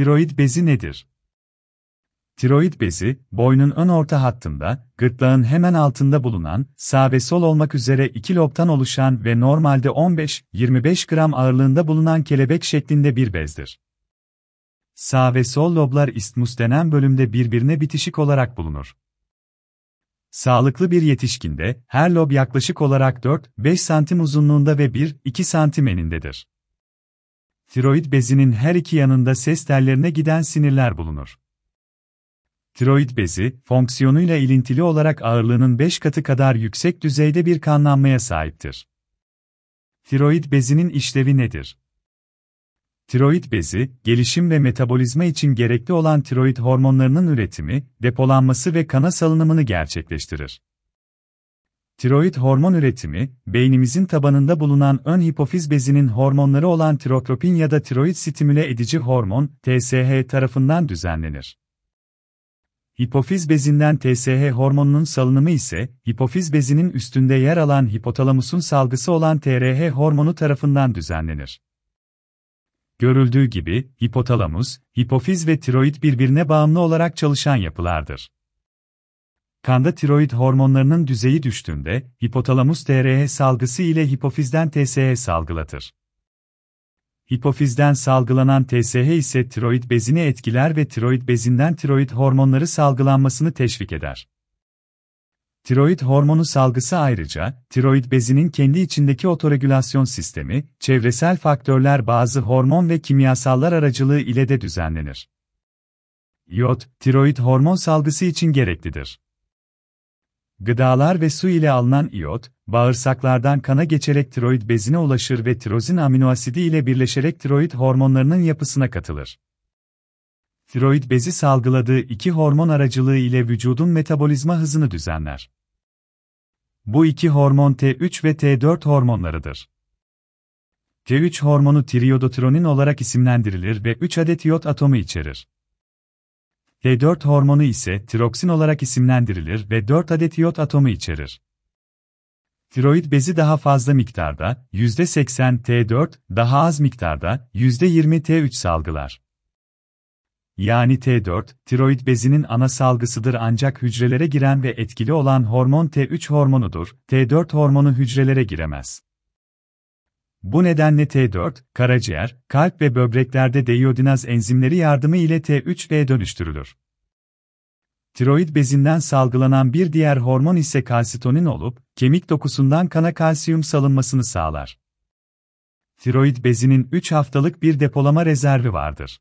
Tiroid bezi nedir? Tiroid bezi, boynun ön orta hattında, gırtlağın hemen altında bulunan, sağ ve sol olmak üzere iki lobtan oluşan ve normalde 15-25 gram ağırlığında bulunan kelebek şeklinde bir bezdir. Sağ ve sol loblar istmus denen bölümde birbirine bitişik olarak bulunur. Sağlıklı bir yetişkinde, her lob yaklaşık olarak 4-5 santim uzunluğunda ve 1-2 santim enindedir. Tiroid bezinin her iki yanında ses tellerine giden sinirler bulunur. Tiroid bezi, fonksiyonuyla ilintili olarak ağırlığının 5 katı kadar yüksek düzeyde bir kanlanmaya sahiptir. Tiroid bezinin işlevi nedir? Tiroid bezi, gelişim ve metabolizma için gerekli olan tiroid hormonlarının üretimi, depolanması ve kana salınımını gerçekleştirir. Tiroid hormon üretimi, beynimizin tabanında bulunan ön hipofiz bezinin hormonları olan tirotropin ya da tiroid stimüle edici hormon, TSH tarafından düzenlenir. Hipofiz bezinden TSH hormonunun salınımı ise, hipofiz bezinin üstünde yer alan hipotalamusun salgısı olan TRH hormonu tarafından düzenlenir. Görüldüğü gibi, hipotalamus, hipofiz ve tiroid birbirine bağımlı olarak çalışan yapılardır. Kanda tiroid hormonlarının düzeyi düştüğünde, hipotalamus TRH salgısı ile hipofizden TSH salgılatır. Hipofizden salgılanan TSH ise tiroid bezini etkiler ve tiroid bezinden tiroid hormonları salgılanmasını teşvik eder. Tiroid hormonu salgısı ayrıca, tiroid bezinin kendi içindeki otoregülasyon sistemi, çevresel faktörler bazı hormon ve kimyasallar aracılığı ile de düzenlenir. İyot, tiroid hormon salgısı için gereklidir. Gıdalar ve su ile alınan iyot, bağırsaklardan kana geçerek tiroid bezine ulaşır ve tirozin aminoasidi ile birleşerek tiroid hormonlarının yapısına katılır. Tiroid bezi salgıladığı iki hormon aracılığı ile vücudun metabolizma hızını düzenler. Bu iki hormon T3 ve T4 hormonlarıdır. T3 hormonu triodotronin olarak isimlendirilir ve 3 adet iot atomu içerir. T4 hormonu ise tiroksin olarak isimlendirilir ve 4 adet iot atomu içerir. Tiroid bezi daha fazla miktarda, %80 T4, daha az miktarda, %20 T3 salgılar. Yani T4, tiroid bezinin ana salgısıdır ancak hücrelere giren ve etkili olan hormon T3 hormonudur, T4 hormonu hücrelere giremez. Bu nedenle T4, karaciğer, kalp ve böbreklerde deyodinaz enzimleri yardımı ile T3'e dönüştürülür. Tiroid bezinden salgılanan bir diğer hormon ise kalsitonin olup, kemik dokusundan kana kalsiyum salınmasını sağlar. Tiroid bezinin 3 haftalık bir depolama rezervi vardır.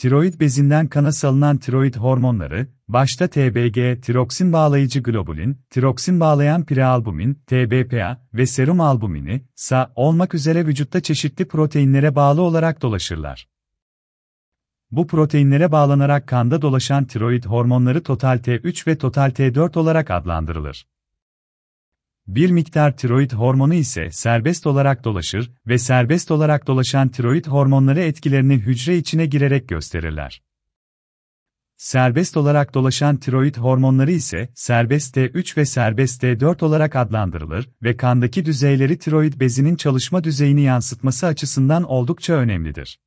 Tiroid bezinden kana salınan tiroid hormonları, başta TBG, tiroksin bağlayıcı globulin, tiroksin bağlayan prealbumin, TBPA ve serum albumini, SA olmak üzere vücutta çeşitli proteinlere bağlı olarak dolaşırlar. Bu proteinlere bağlanarak kanda dolaşan tiroid hormonları total T3 ve total T4 olarak adlandırılır. Bir miktar tiroid hormonu ise serbest olarak dolaşır ve serbest olarak dolaşan tiroid hormonları etkilerini hücre içine girerek gösterirler. Serbest olarak dolaşan tiroid hormonları ise serbest T3 ve serbest T4 olarak adlandırılır ve kandaki düzeyleri tiroid bezinin çalışma düzeyini yansıtması açısından oldukça önemlidir.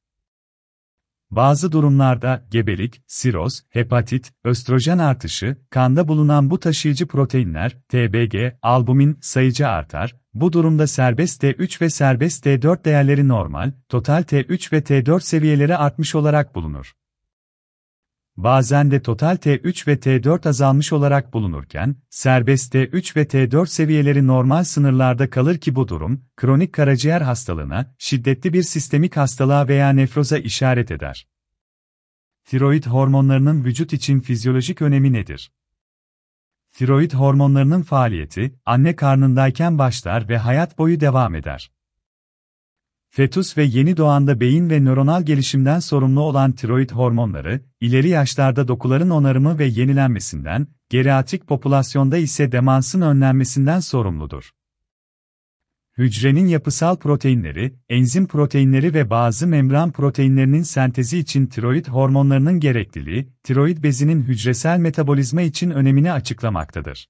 Bazı durumlarda gebelik, siroz, hepatit, östrojen artışı, kanda bulunan bu taşıyıcı proteinler, TBG, albumin sayıcı artar. Bu durumda serbest T3 ve serbest T4 değerleri normal, total T3 ve T4 seviyeleri artmış olarak bulunur. Bazen de total T3 ve T4 azalmış olarak bulunurken, serbest T3 ve T4 seviyeleri normal sınırlarda kalır ki bu durum, kronik karaciğer hastalığına, şiddetli bir sistemik hastalığa veya nefroza işaret eder. Tiroid hormonlarının vücut için fizyolojik önemi nedir? Tiroid hormonlarının faaliyeti, anne karnındayken başlar ve hayat boyu devam eder. Fetus ve yeni doğanda beyin ve nöronal gelişimden sorumlu olan tiroid hormonları, ileri yaşlarda dokuların onarımı ve yenilenmesinden, geriatrik popülasyonda ise demansın önlenmesinden sorumludur. Hücrenin yapısal proteinleri, enzim proteinleri ve bazı membran proteinlerinin sentezi için tiroid hormonlarının gerekliliği, tiroid bezinin hücresel metabolizma için önemini açıklamaktadır.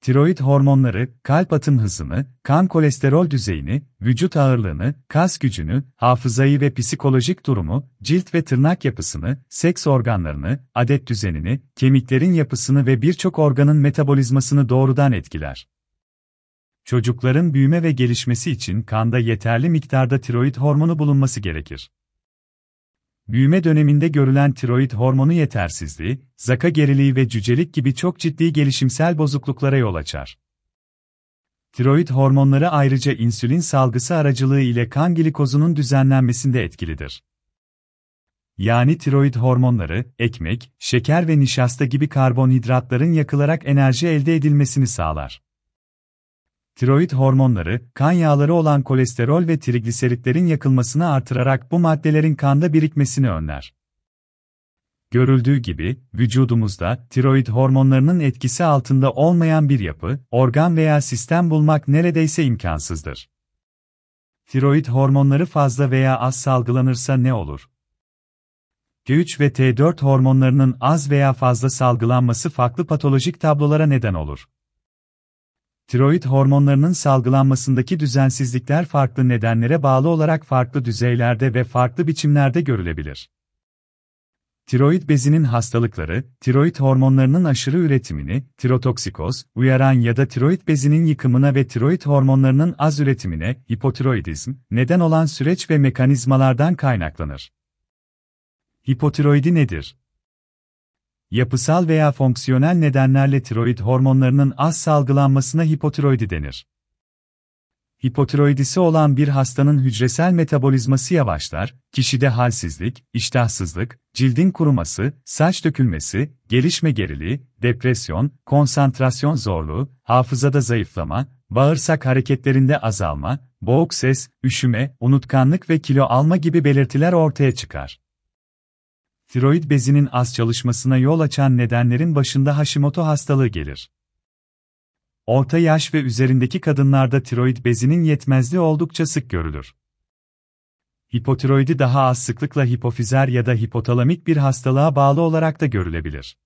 Tiroid hormonları, kalp atım hızını, kan kolesterol düzeyini, vücut ağırlığını, kas gücünü, hafızayı ve psikolojik durumu, cilt ve tırnak yapısını, seks organlarını, adet düzenini, kemiklerin yapısını ve birçok organın metabolizmasını doğrudan etkiler. Çocukların büyüme ve gelişmesi için kanda yeterli miktarda tiroid hormonu bulunması gerekir. Büyüme döneminde görülen tiroid hormonu yetersizliği, zaka geriliği ve cücelik gibi çok ciddi gelişimsel bozukluklara yol açar. Tiroid hormonları ayrıca insülin salgısı aracılığı ile kan glikozunun düzenlenmesinde etkilidir. Yani tiroid hormonları, ekmek, şeker ve nişasta gibi karbonhidratların yakılarak enerji elde edilmesini sağlar. Tiroid hormonları, kan yağları olan kolesterol ve trigliseritlerin yakılmasını artırarak bu maddelerin kanda birikmesini önler. Görüldüğü gibi, vücudumuzda tiroid hormonlarının etkisi altında olmayan bir yapı, organ veya sistem bulmak neredeyse imkansızdır. Tiroid hormonları fazla veya az salgılanırsa ne olur? T3 ve T4 hormonlarının az veya fazla salgılanması farklı patolojik tablolara neden olur. Tiroid hormonlarının salgılanmasındaki düzensizlikler farklı nedenlere bağlı olarak farklı düzeylerde ve farklı biçimlerde görülebilir. Tiroid bezinin hastalıkları, tiroid hormonlarının aşırı üretimini, tirotoksikoz, uyaran ya da tiroid bezinin yıkımına ve tiroid hormonlarının az üretimine, hipotiroidizm, neden olan süreç ve mekanizmalardan kaynaklanır. Hipotiroidi nedir? Yapısal veya fonksiyonel nedenlerle tiroid hormonlarının az salgılanmasına hipotiroidi denir. Hipotiroidisi olan bir hastanın hücresel metabolizması yavaşlar, kişide halsizlik, iştahsızlık, cildin kuruması, saç dökülmesi, gelişme geriliği, depresyon, konsantrasyon zorluğu, hafızada zayıflama, bağırsak hareketlerinde azalma, boğuk ses, üşüme, unutkanlık ve kilo alma gibi belirtiler ortaya çıkar. Tiroid bezinin az çalışmasına yol açan nedenlerin başında Hashimoto hastalığı gelir. Orta yaş ve üzerindeki kadınlarda tiroid bezinin yetmezliği oldukça sık görülür. Hipotiroidi daha az sıklıkla hipofizer ya da hipotalamik bir hastalığa bağlı olarak da görülebilir.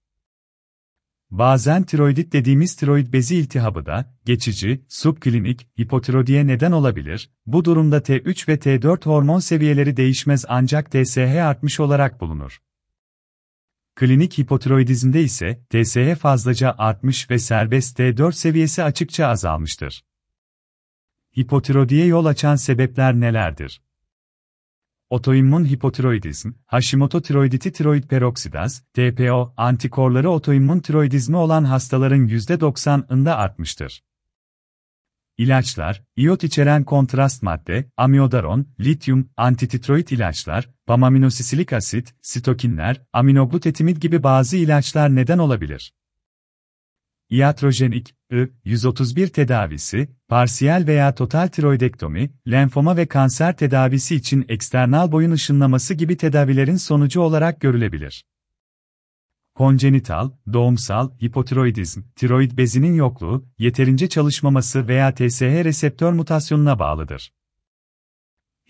Bazen tiroidit dediğimiz tiroid bezi iltihabı da, geçici, subklinik, hipotiroidiye neden olabilir, bu durumda T3 ve T4 hormon seviyeleri değişmez ancak TSH artmış olarak bulunur. Klinik hipotiroidizmde ise TSH fazlaca artmış ve serbest T4 seviyesi açıkça azalmıştır. Hipotiroidiye yol açan sebepler nelerdir? Otoimmün hipotiroidizm, Hashimoto tiroiditi tiroid peroksidaz, TPO, antikorları otoimmün tiroidizmi olan hastaların %90'ında artmıştır. İlaçlar, iot içeren kontrast madde, amiodaron, lityum, antititroid ilaçlar, pamaminosisilik asit, sitokinler, aminoglutetimid gibi bazı ilaçlar neden olabilir. Iatrojenik, I-131 tedavisi, parsiyel veya total tiroidektomi, lenfoma ve kanser tedavisi için eksternal boyun ışınlaması gibi tedavilerin sonucu olarak görülebilir. Konjenital, doğumsal, hipotiroidizm, tiroid bezinin yokluğu, yeterince çalışmaması veya TSH reseptör mutasyonuna bağlıdır.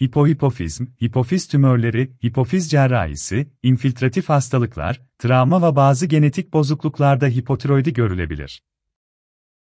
Hipohipofizm, hipofiz tümörleri, hipofiz cerrahisi, infiltratif hastalıklar, travma ve bazı genetik bozukluklarda hipotiroidi görülebilir.